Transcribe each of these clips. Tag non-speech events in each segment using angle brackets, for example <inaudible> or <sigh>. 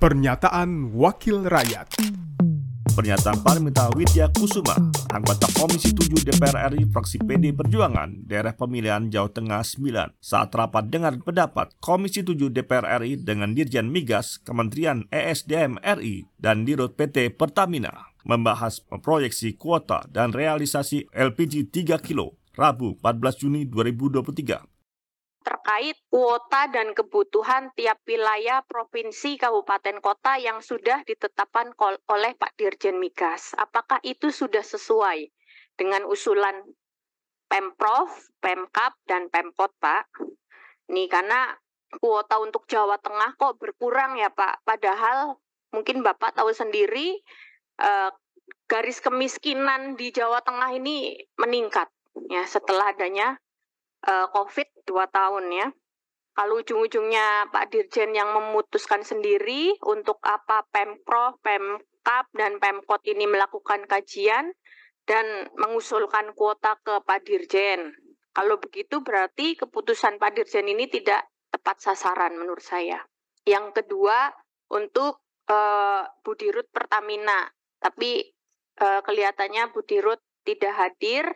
Pernyataan Wakil Rakyat. Pernyataan Parmita Widya Kusuma, anggota Komisi 7 DPR RI fraksi PD Perjuangan, daerah pemilihan Jawa Tengah 9, saat rapat dengan pendapat Komisi 7 DPR RI dengan Dirjen Migas, Kementerian ESDM RI, dan Dirut PT Pertamina, membahas proyeksi kuota dan realisasi LPG 3 kilo, Rabu 14 Juni 2023 terkait kuota dan kebutuhan tiap wilayah, provinsi, kabupaten, kota yang sudah ditetapkan oleh Pak Dirjen Migas. Apakah itu sudah sesuai dengan usulan Pemprov, Pemkap, dan Pemkot, Pak? Nih, karena kuota untuk Jawa Tengah kok berkurang ya, Pak. Padahal mungkin Bapak tahu sendiri eh, garis kemiskinan di Jawa Tengah ini meningkat ya setelah adanya uh, COVID dua tahun ya. Kalau ujung-ujungnya Pak Dirjen yang memutuskan sendiri untuk apa Pemprov, Pemkap, dan Pemkot ini melakukan kajian dan mengusulkan kuota ke Pak Dirjen. Kalau begitu berarti keputusan Pak Dirjen ini tidak tepat sasaran menurut saya. Yang kedua untuk uh, Budirut Pertamina, tapi uh, kelihatannya Budirut tidak hadir.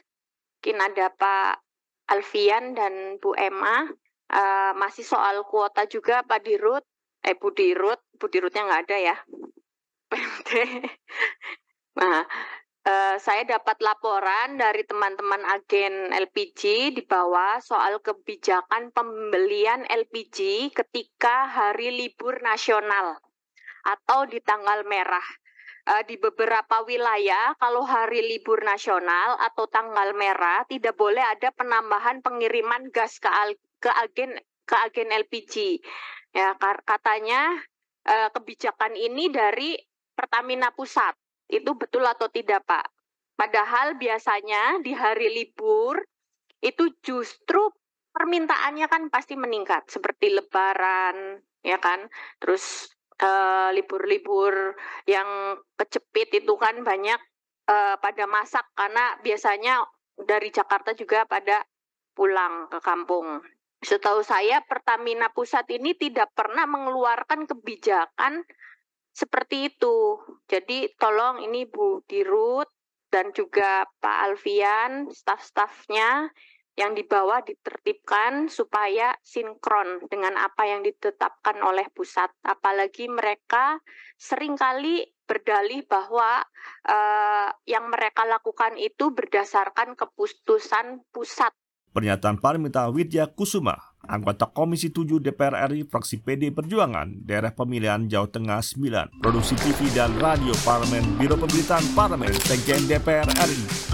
Mungkin ada Pak Alfian dan Bu Emma. Uh, masih soal kuota juga Pak Dirut, eh Bu Dirut, Bu Dirutnya nggak ada ya. <laughs> nah, uh, saya dapat laporan dari teman-teman agen LPG di bawah soal kebijakan pembelian LPG ketika hari libur nasional atau di tanggal merah uh, di beberapa wilayah kalau hari libur nasional atau tanggal merah tidak boleh ada penambahan pengiriman gas ke ke agen ke agen LPG. Ya, katanya uh, kebijakan ini dari Pertamina Pusat. Itu betul atau tidak, Pak? Padahal biasanya di hari libur itu justru permintaannya kan pasti meningkat seperti lebaran, ya kan? Terus Eh, libur-libur uh, yang kecepit itu kan banyak uh, pada masak karena biasanya dari Jakarta juga pada pulang ke kampung. Setahu saya Pertamina Pusat ini tidak pernah mengeluarkan kebijakan seperti itu. Jadi tolong ini Bu Dirut dan juga Pak Alfian, staf-stafnya yang di bawah ditertibkan supaya sinkron dengan apa yang ditetapkan oleh pusat. Apalagi mereka sering kali berdalih bahwa uh, yang mereka lakukan itu berdasarkan keputusan pusat. Pernyataan Parmita Widya Kusuma, anggota Komisi 7 DPR RI fraksi PD Perjuangan, daerah pemilihan Jawa Tengah 9, produksi TV dan radio Parlemen, Biro Pemberitaan Parlemen, Sekjen DPR RI.